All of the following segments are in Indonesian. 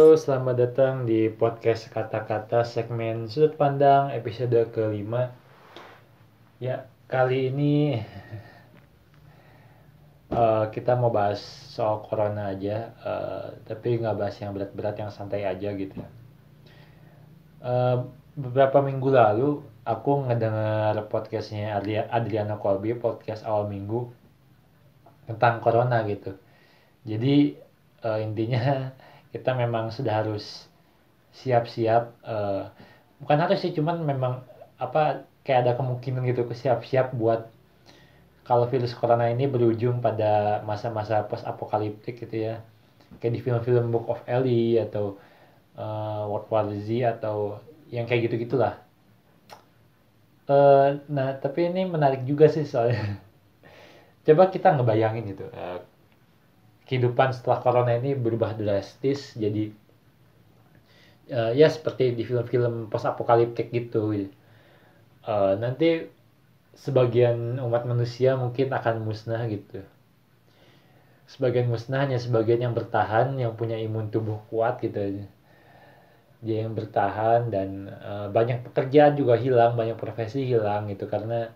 Halo, selamat datang di podcast kata-kata segmen sudut pandang episode kelima. Ya, kali ini uh, kita mau bahas soal corona aja, uh, tapi nggak bahas yang berat-berat, yang santai aja gitu. Uh, beberapa minggu lalu aku ngedengar podcastnya Adriana Kolbi, podcast awal minggu tentang corona gitu. Jadi uh, intinya kita memang sudah harus siap-siap uh, bukan harus sih cuman memang apa kayak ada kemungkinan gitu ke siap-siap buat kalau virus corona ini berujung pada masa-masa post apokaliptik gitu ya. Kayak di film-film Book of Ellie atau uh, World War Z atau yang kayak gitu gitulah uh, nah tapi ini menarik juga sih soalnya. Coba kita ngebayangin gitu. Uh, kehidupan setelah corona ini berubah drastis jadi uh, ya seperti di film-film post apokaliptik gitu. Uh, nanti sebagian umat manusia mungkin akan musnah gitu. Sebagian musnah hanya sebagian yang bertahan yang punya imun tubuh kuat gitu dia yang bertahan dan uh, banyak pekerjaan juga hilang banyak profesi hilang gitu karena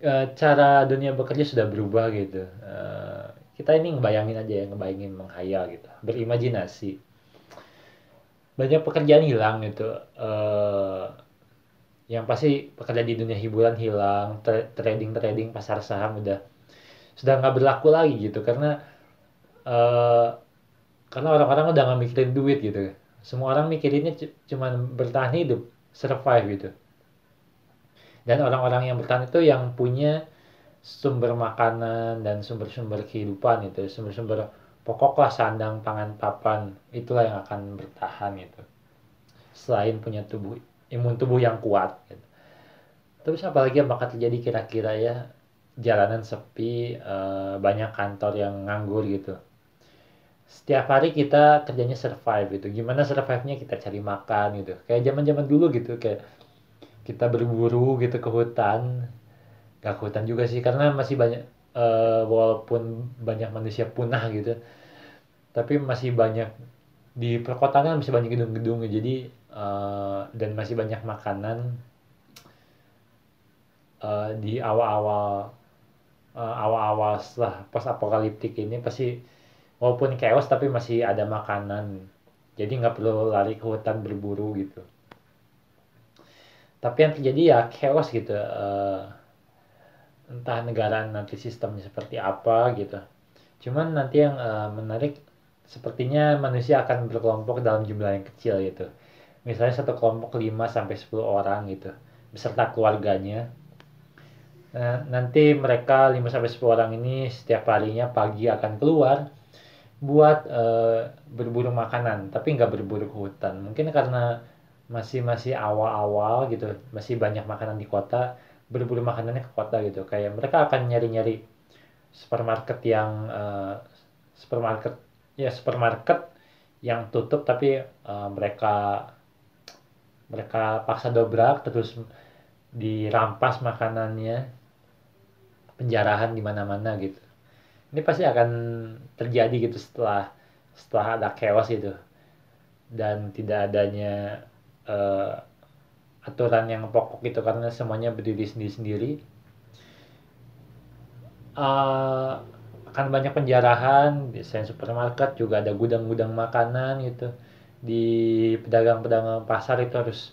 uh, cara dunia bekerja sudah berubah gitu. Uh, kita ini ngebayangin aja ya ngebayangin menghayal gitu. Berimajinasi. Banyak pekerjaan hilang gitu. Uh, yang pasti pekerjaan di dunia hiburan hilang trading trading pasar saham udah sudah nggak berlaku lagi gitu. Karena uh, karena orang-orang udah nggak mikirin duit gitu. Semua orang mikirinnya cuma bertahan hidup survive gitu. Dan orang-orang yang bertahan itu yang punya sumber makanan dan sumber-sumber kehidupan itu sumber-sumber pokok lah sandang pangan papan itulah yang akan bertahan gitu. Selain punya tubuh imun tubuh yang kuat gitu. terus apalagi yang bakal terjadi kira-kira ya jalanan sepi uh, banyak kantor yang nganggur gitu. Setiap hari kita kerjanya survive gitu. Gimana survive-nya? Kita cari makan gitu. Kayak zaman-zaman dulu gitu kayak kita berburu gitu ke hutan gak hutan juga sih karena masih banyak uh, walaupun banyak manusia punah gitu tapi masih banyak di perkotaan masih banyak gedung-gedung jadi uh, dan masih banyak makanan uh, di awal-awal uh, awal-awal setelah post apokaliptik ini pasti walaupun chaos tapi masih ada makanan. Jadi nggak perlu lari ke hutan berburu gitu. Tapi yang terjadi ya chaos gitu uh, entah negara nanti sistemnya seperti apa gitu. Cuman nanti yang uh, menarik sepertinya manusia akan berkelompok dalam jumlah yang kecil gitu. Misalnya satu kelompok 5 sampai 10 orang gitu beserta keluarganya. Nah, nanti mereka 5 sampai 10 orang ini setiap harinya pagi akan keluar buat uh, berburu makanan tapi nggak berburu ke hutan. Mungkin karena masih masih awal-awal gitu masih banyak makanan di kota berburu makanannya ke kota gitu. Kayak mereka akan nyari-nyari supermarket yang uh, supermarket ya supermarket yang tutup tapi uh, mereka mereka paksa dobrak terus dirampas makanannya penjarahan di mana-mana gitu. Ini pasti akan terjadi gitu setelah setelah ada chaos itu dan tidak adanya uh, aturan yang pokok gitu karena semuanya berdiri sendiri-sendiri. Uh, akan banyak penjarahan di supermarket juga ada gudang-gudang makanan gitu. Di pedagang-pedagang pasar itu harus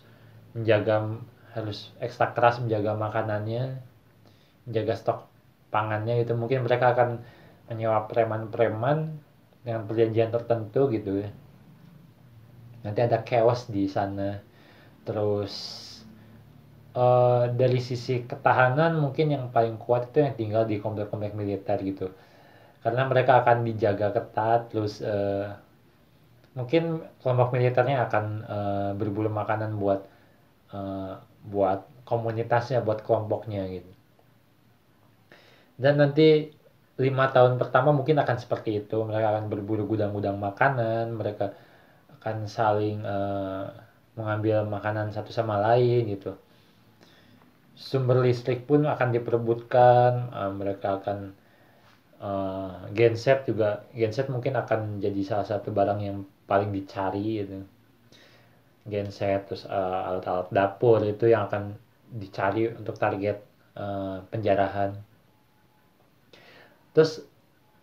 menjaga harus ekstra keras menjaga makanannya menjaga stok pangannya itu mungkin mereka akan menyewa preman-preman dengan perjanjian tertentu gitu ya. Nanti ada chaos di sana terus uh, dari sisi ketahanan mungkin yang paling kuat itu yang tinggal di komplek-komplek militer gitu. Karena mereka akan dijaga ketat terus uh, mungkin kelompok militernya akan uh, berburu makanan buat uh, buat komunitasnya buat kelompoknya gitu. Dan nanti lima tahun pertama mungkin akan seperti itu. Mereka akan berburu gudang-gudang makanan mereka akan saling uh, mengambil makanan satu sama lain gitu. Sumber listrik pun akan diperebutkan uh, mereka akan uh, genset juga genset mungkin akan jadi salah satu barang yang paling dicari gitu. Genset terus uh, alat-alat dapur itu yang akan dicari untuk target uh, penjarahan. Terus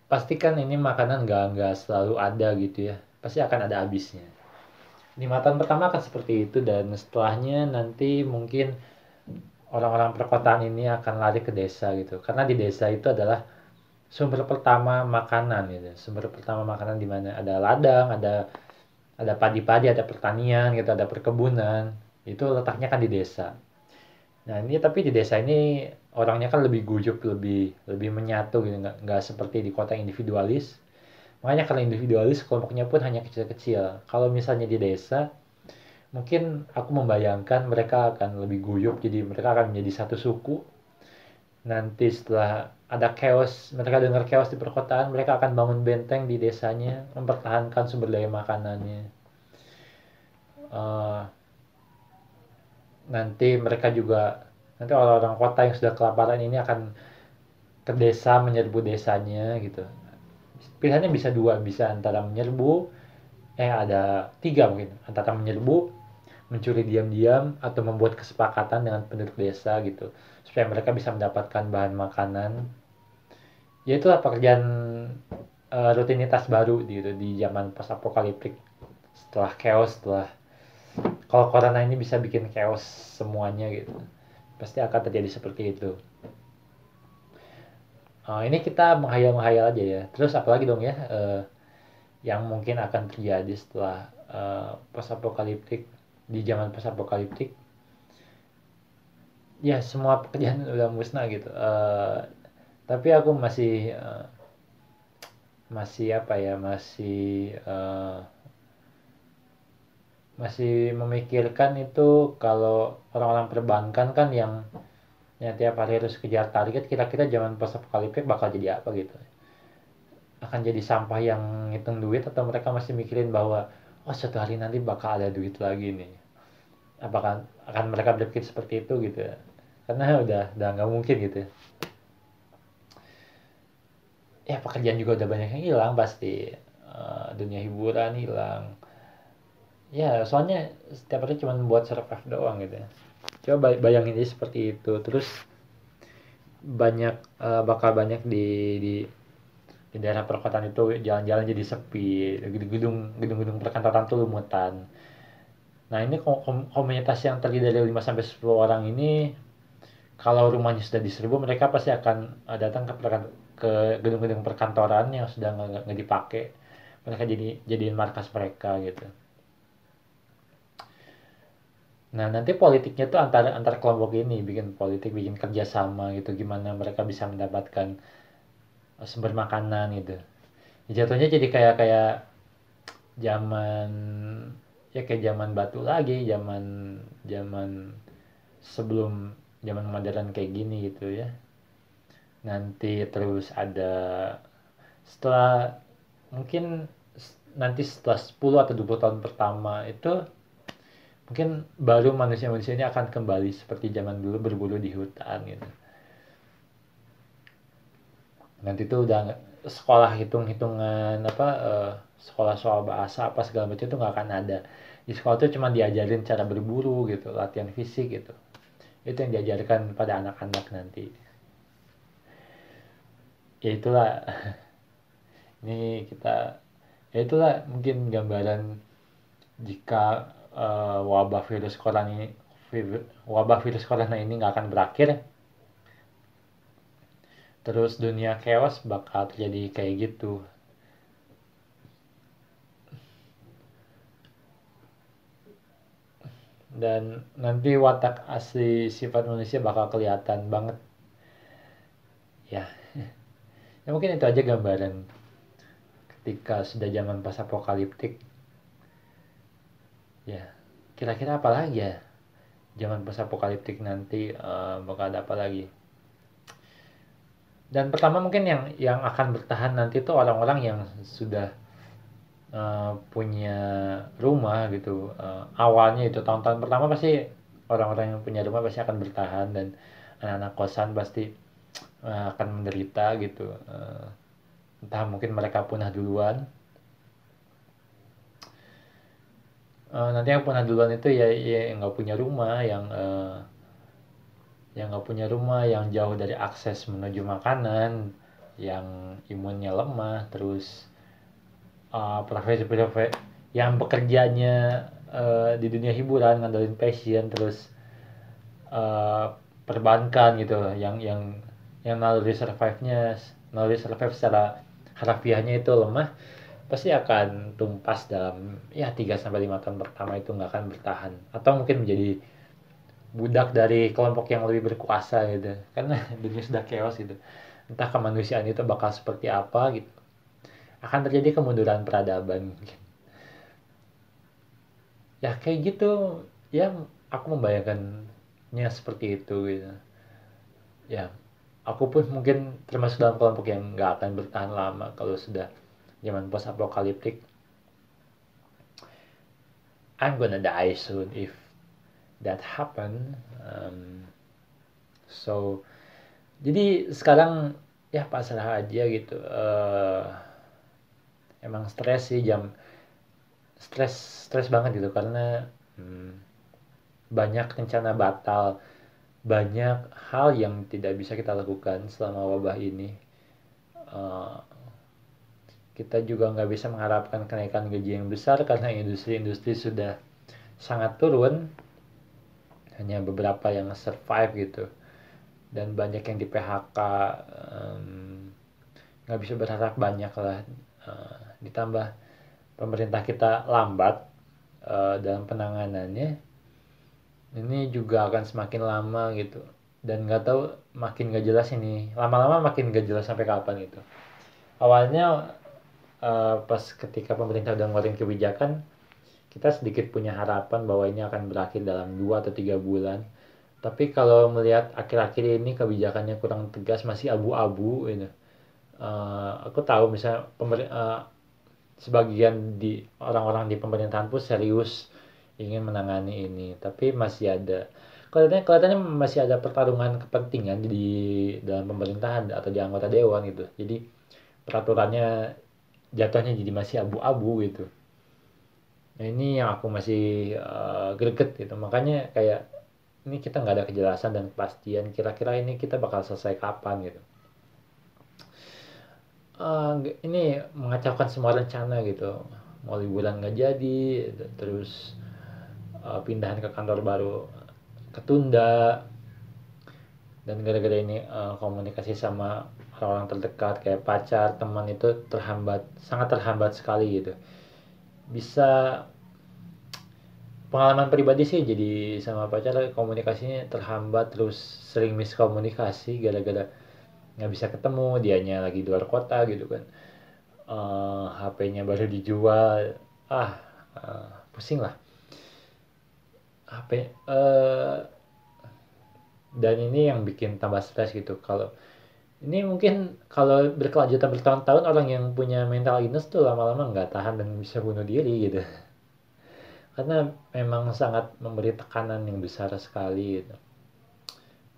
pastikan ini makanan nggak nggak selalu ada gitu ya. Pasti akan ada habisnya lima tahun pertama akan seperti itu dan setelahnya nanti mungkin orang-orang perkotaan ini akan lari ke desa gitu. Karena di desa itu adalah sumber pertama makanan gitu. Sumber pertama makanan di mana ada ladang ada ada padi-padi ada pertanian gitu ada perkebunan. Itu letaknya kan di desa. Nah ini tapi di desa ini orangnya kan lebih guyup lebih lebih menyatu gitu. Nggak nggak seperti di kota individualis makanya kalau individualis kelompoknya pun hanya kecil-kecil. Kalau misalnya di desa mungkin aku membayangkan mereka akan lebih guyup jadi mereka akan menjadi satu suku. Nanti setelah ada chaos mereka dengar chaos di perkotaan mereka akan bangun benteng di desanya mempertahankan sumber daya makanannya. Uh, nanti mereka juga nanti orang-orang kota yang sudah kelaparan ini akan ke desa menyerbu desanya gitu pilihannya bisa dua bisa antara menyerbu eh ada tiga mungkin. Antara menyerbu mencuri diam-diam atau membuat kesepakatan dengan penduduk desa gitu. Supaya mereka bisa mendapatkan bahan makanan. Ya itulah pekerjaan uh, rutinitas baru gitu di zaman post apokaliptik setelah chaos setelah kalau corona ini bisa bikin chaos semuanya gitu. Pasti akan terjadi seperti itu uh, ini kita menghayal-menghayal aja ya. Terus apalagi dong ya uh, yang mungkin akan terjadi setelah uh, post apokaliptik di zaman pas apokaliptik? Ya semua pekerjaan udah musnah gitu. Uh, tapi aku masih uh, masih apa ya masih uh, masih memikirkan itu kalau orang-orang perbankan kan yang yang tiap hari harus kejar target kira-kira zaman pas apokaliptik bakal jadi apa gitu. Akan jadi sampah yang ngitung duit atau mereka masih mikirin bahwa oh satu hari nanti bakal ada duit lagi nih. Apakah akan mereka berpikir seperti itu gitu ya? Karena udah udah nggak mungkin gitu ya. ya pekerjaan juga udah banyak yang hilang pasti. Uh, dunia hiburan hilang. Ya soalnya setiap hari cuma buat survive doang gitu ya coba bayangin aja seperti itu. Terus banyak uh, bakal banyak di di di daerah perkotaan itu jalan-jalan jadi sepi. Gedung-gedung gedung-gedung perkantoran tuh lumutan. Nah ini komunitas yang terdiri dari 5 sampai 10 orang ini kalau rumahnya sudah diserbu mereka pasti akan uh, datang ke ke gedung-gedung perkantoran yang sudah nggak dipakai. Mereka jadi jadiin markas mereka gitu nah nanti politiknya tuh antar antar kelompok ini bikin politik bikin kerjasama gitu gimana mereka bisa mendapatkan sumber makanan gitu. Jatuhnya jadi kayak kayak zaman ya kayak zaman batu lagi zaman zaman sebelum zaman modern kayak gini gitu ya. Nanti terus ada setelah mungkin nanti setelah 10 atau 20 tahun pertama itu mungkin baru manusia-manusia ini akan kembali seperti zaman dulu berburu di hutan gitu. Nanti itu udah sekolah hitung-hitungan apa uh, sekolah soal bahasa apa segala macam itu nggak akan ada. Di sekolah itu cuma diajarin cara berburu gitu latihan fisik gitu. Itu yang diajarkan pada anak-anak nanti. Ya itulah. Ini kita ya itulah mungkin gambaran jika uh, wabah virus corona ini wabah virus corona ini nggak akan berakhir. Terus dunia chaos bakal terjadi kayak gitu. Dan nanti watak asli sifat manusia bakal kelihatan banget. Ya. Ya mungkin itu aja gambaran ketika sudah zaman pas apokaliptik ya kira-kira apa lagi ya? Zaman pas apokaliptik nanti uh, bakal ada apa lagi? Dan pertama mungkin yang yang akan bertahan nanti itu orang-orang yang sudah uh, punya rumah gitu. Uh, awalnya itu tahun-tahun pertama pasti orang-orang yang punya rumah pasti akan bertahan dan anak-anak kosan pasti uh, akan menderita gitu. Uh, entah mungkin mereka punah duluan uh, nanti yang duluan itu ya ya nggak punya rumah yang uh, yang nggak punya rumah yang jauh dari akses menuju makanan yang imunnya lemah terus uh, profesi profesi yang bekerjanya uh, di dunia hiburan ngandelin passion terus uh, perbankan gitu yang yang yang naluri survive-nya naluri survive secara harafiahnya itu lemah pasti akan tumpas dalam ya 3 sampai 5 tahun pertama itu nggak akan bertahan. Atau mungkin menjadi budak dari kelompok yang lebih berkuasa gitu. Karena dunia sudah chaos gitu. Entah kemanusiaan itu bakal seperti apa gitu. Akan terjadi kemunduran peradaban. Ya kayak gitu. Ya aku membayangkannya seperti itu gitu. Ya aku pun mungkin termasuk dalam kelompok yang nggak akan bertahan lama kalau sudah zaman post apokaliptik I'm gonna die soon if that happen. Um, so jadi sekarang ya pasrah aja gitu. Uh, emang stres sih jam stres stres banget gitu karena hmm, banyak rencana batal. Banyak hal yang tidak bisa kita lakukan selama wabah ini. Uh, kita juga nggak bisa mengharapkan kenaikan gaji yang besar karena industri-industri sudah sangat turun. Hanya beberapa yang survive gitu. Dan banyak yang di PHK nggak um, bisa berharap banyak lah. Uh, ditambah pemerintah kita lambat uh, dalam penanganannya ini juga akan semakin lama gitu. Dan nggak tahu makin gak jelas ini lama-lama makin gak jelas sampai kapan gitu. Awalnya uh, pas ketika pemerintah udah ngeluarin kebijakan kita sedikit punya harapan bahwa ini akan berakhir dalam dua atau tiga bulan. Tapi kalau melihat akhir-akhir ini kebijakannya kurang tegas masih abu-abu gitu. Uh, aku tahu misalnya pemerintah uh, sebagian di orang-orang di pemerintahan pun serius ingin menangani ini tapi masih ada. Kelihatannya kelihatannya masih ada pertarungan kepentingan di dalam pemerintahan atau di anggota dewan gitu. Jadi peraturannya jatuhnya jadi masih abu-abu gitu. Nah ini yang aku masih uh, greget gitu. Makanya kayak ini kita nggak ada kejelasan dan kepastian kira-kira ini kita bakal selesai kapan gitu. Uh, ini mengacaukan semua rencana gitu. Mau liburan nggak jadi terus uh, pindahan ke kantor baru ketunda. Dan gara-gara ini uh, komunikasi sama orang-orang terdekat kayak pacar teman itu terhambat sangat terhambat sekali gitu. Bisa pengalaman pribadi sih jadi sama pacar komunikasinya terhambat terus sering miskomunikasi gara-gara nggak bisa ketemu dianya lagi di luar kota gitu kan. Uh, eh, HP-nya baru dijual ah uh, pusing lah. HP uh, dan ini yang bikin tambah stres gitu kalau ini mungkin kalau berkelanjutan bertahun-tahun orang yang punya mental illness tuh lama-lama nggak tahan dan bisa bunuh diri gitu. Karena memang sangat memberi tekanan yang besar sekali gitu.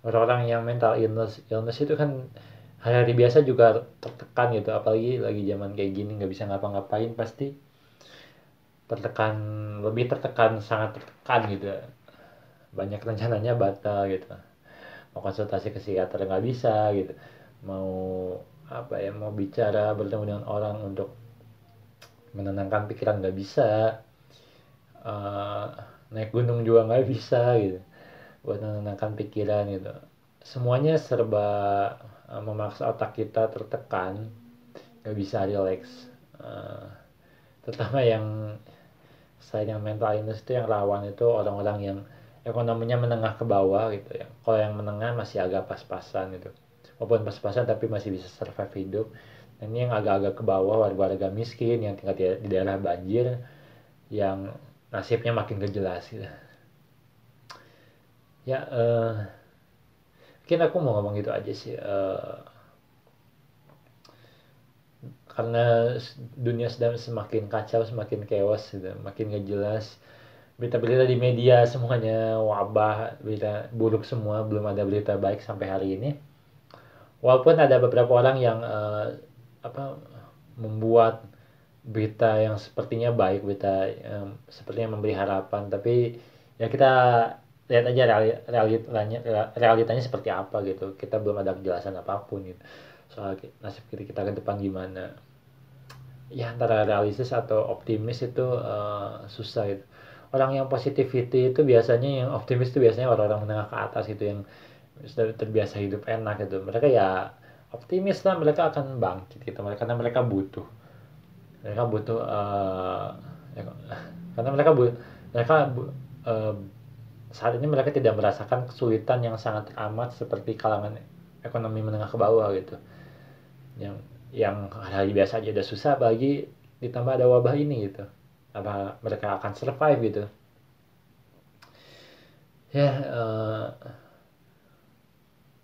Orang-orang yang mental illness illness itu kan hari-hari biasa juga tertekan gitu. Apalagi lagi zaman kayak gini nggak bisa ngapa-ngapain pasti tertekan lebih tertekan sangat tertekan gitu. Banyak rencananya batal gitu. Mau konsultasi ke psikiater nggak bisa gitu mau apa ya mau bicara bertemu dengan orang untuk menenangkan pikiran nggak bisa uh, naik gunung juga nggak bisa gitu buat menenangkan pikiran gitu. Semuanya serba uh, memaksa otak kita tertekan nggak bisa relax uh, terutama yang saya yang mental illness itu yang rawan itu orang-orang yang ekonominya menengah ke bawah gitu ya. Kalau yang menengah masih agak pas-pasan gitu walaupun pas-pasan tapi masih bisa survive hidup. Dan ini yang agak-agak ke bawah warga-warga miskin yang tinggal di, daerah banjir yang nasibnya makin gak jelas gitu. Ya uh, mungkin aku mau ngomong gitu aja sih uh, karena dunia sedang semakin kacau semakin chaos gitu. Makin gak jelas. Berita-berita di media semuanya wabah berita buruk semua belum ada berita baik sampai hari ini walaupun ada beberapa orang yang uh, apa membuat berita yang sepertinya baik berita yang sepertinya memberi harapan tapi ya kita lihat aja realitanya realitanya seperti apa gitu. Kita belum ada kejelasan apa pun gitu. Soal nasib kita, kita ke depan gimana. Ya antara realistis atau optimis itu uh, susah itu orang yang positivity itu biasanya yang optimis itu biasanya orang-orang menengah ke atas gitu yang sudah terbiasa hidup enak gitu. Mereka ya optimis lah mereka akan bangkit gitu. Karena mereka butuh. Mereka butuh uh, ya, karena mereka bu mereka bu, uh, saat ini mereka tidak merasakan kesulitan yang sangat amat seperti kalangan ekonomi menengah ke bawah gitu. Yang yang hari biasa aja udah susah bagi ditambah ada wabah ini gitu. Apa mereka akan survive gitu. Ya uh,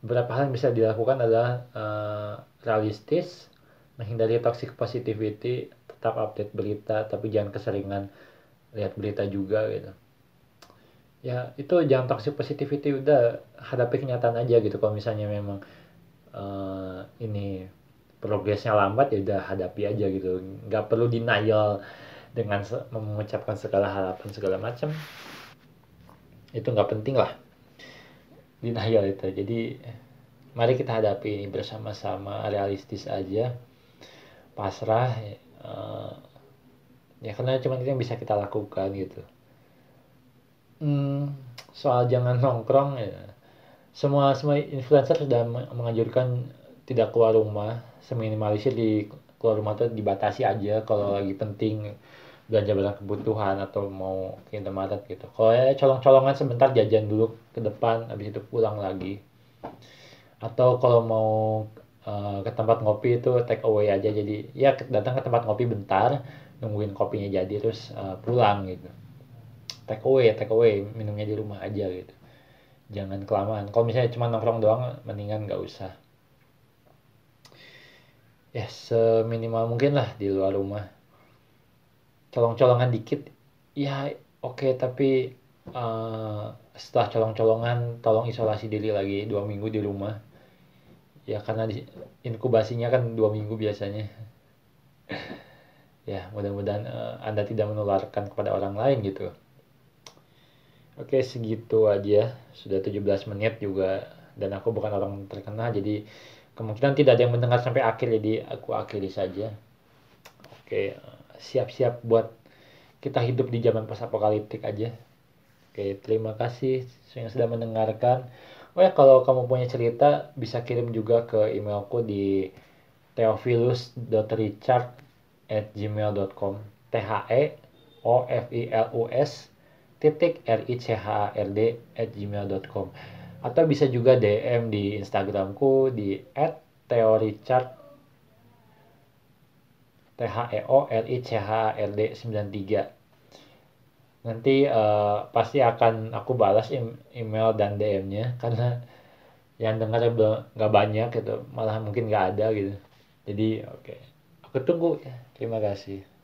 beberapa hal yang bisa dilakukan adalah uh, realistis menghindari toxic positivity tetap update berita tapi jangan keseringan lihat berita juga gitu. Ya itu jangan toxic positivity udah hadapi kenyataan aja gitu. Kalau misalnya memang uh, ini progresnya lambat ya udah hadapi aja gitu. Nggak perlu denial dengan mengucapkan segala harapan segala macam. Itu nggak penting lah denial itu. Jadi mari kita hadapi ini bersama-sama realistis aja pasrah uh, ya karena cuma itu yang bisa kita lakukan gitu. Hmm, soal jangan nongkrong ya. Semua semua influencer sudah menganjurkan tidak keluar rumah seminimalisir di keluar rumah tuh dibatasi aja kalau lagi penting belanja barang kebutuhan atau mau ke Indomaret gitu. Kalau ya colong-colongan sebentar jajan dulu ke depan, habis itu pulang lagi. Atau kalau mau uh, ke tempat ngopi itu take away aja jadi ya datang ke tempat ngopi bentar nungguin kopinya jadi terus uh, pulang gitu. Take away, take away minumnya di rumah aja gitu. Jangan kelamaan. Kalau misalnya cuma nongkrong doang mendingan nggak usah ya seminimal mungkin lah di luar rumah colong-colongan dikit. Ya oke okay, tapi uh, setelah colong-colongan tolong isolasi diri lagi dua minggu di rumah. Ya karena di, inkubasinya kan dua minggu biasanya. Ya mudah-mudahan uh, anda tidak menularkan kepada orang lain gitu. Oke segitu aja. Sudah 17 menit juga dan aku bukan orang terkenal jadi kemungkinan tidak ada yang mendengar sampai akhir jadi aku akhiri saja. Oke siap-siap buat kita hidup di zaman pas apokaliptik aja. Oke terima kasih yang sudah mendengarkan. Oh ya kalau kamu punya cerita bisa kirim juga ke emailku di theophilus.richard at gmail.com t h e o f i l u s titik r i c h a r d at gmail.com atau bisa juga DM di Instagramku di @theorichard T H E O L I C H R D 93 nanti uh, pasti akan aku balas email dan DM-nya karena yang dengar nggak banyak gitu. Malah mungkin nggak ada gitu. Jadi oke. Okay. aku tunggu ya. Terima kasih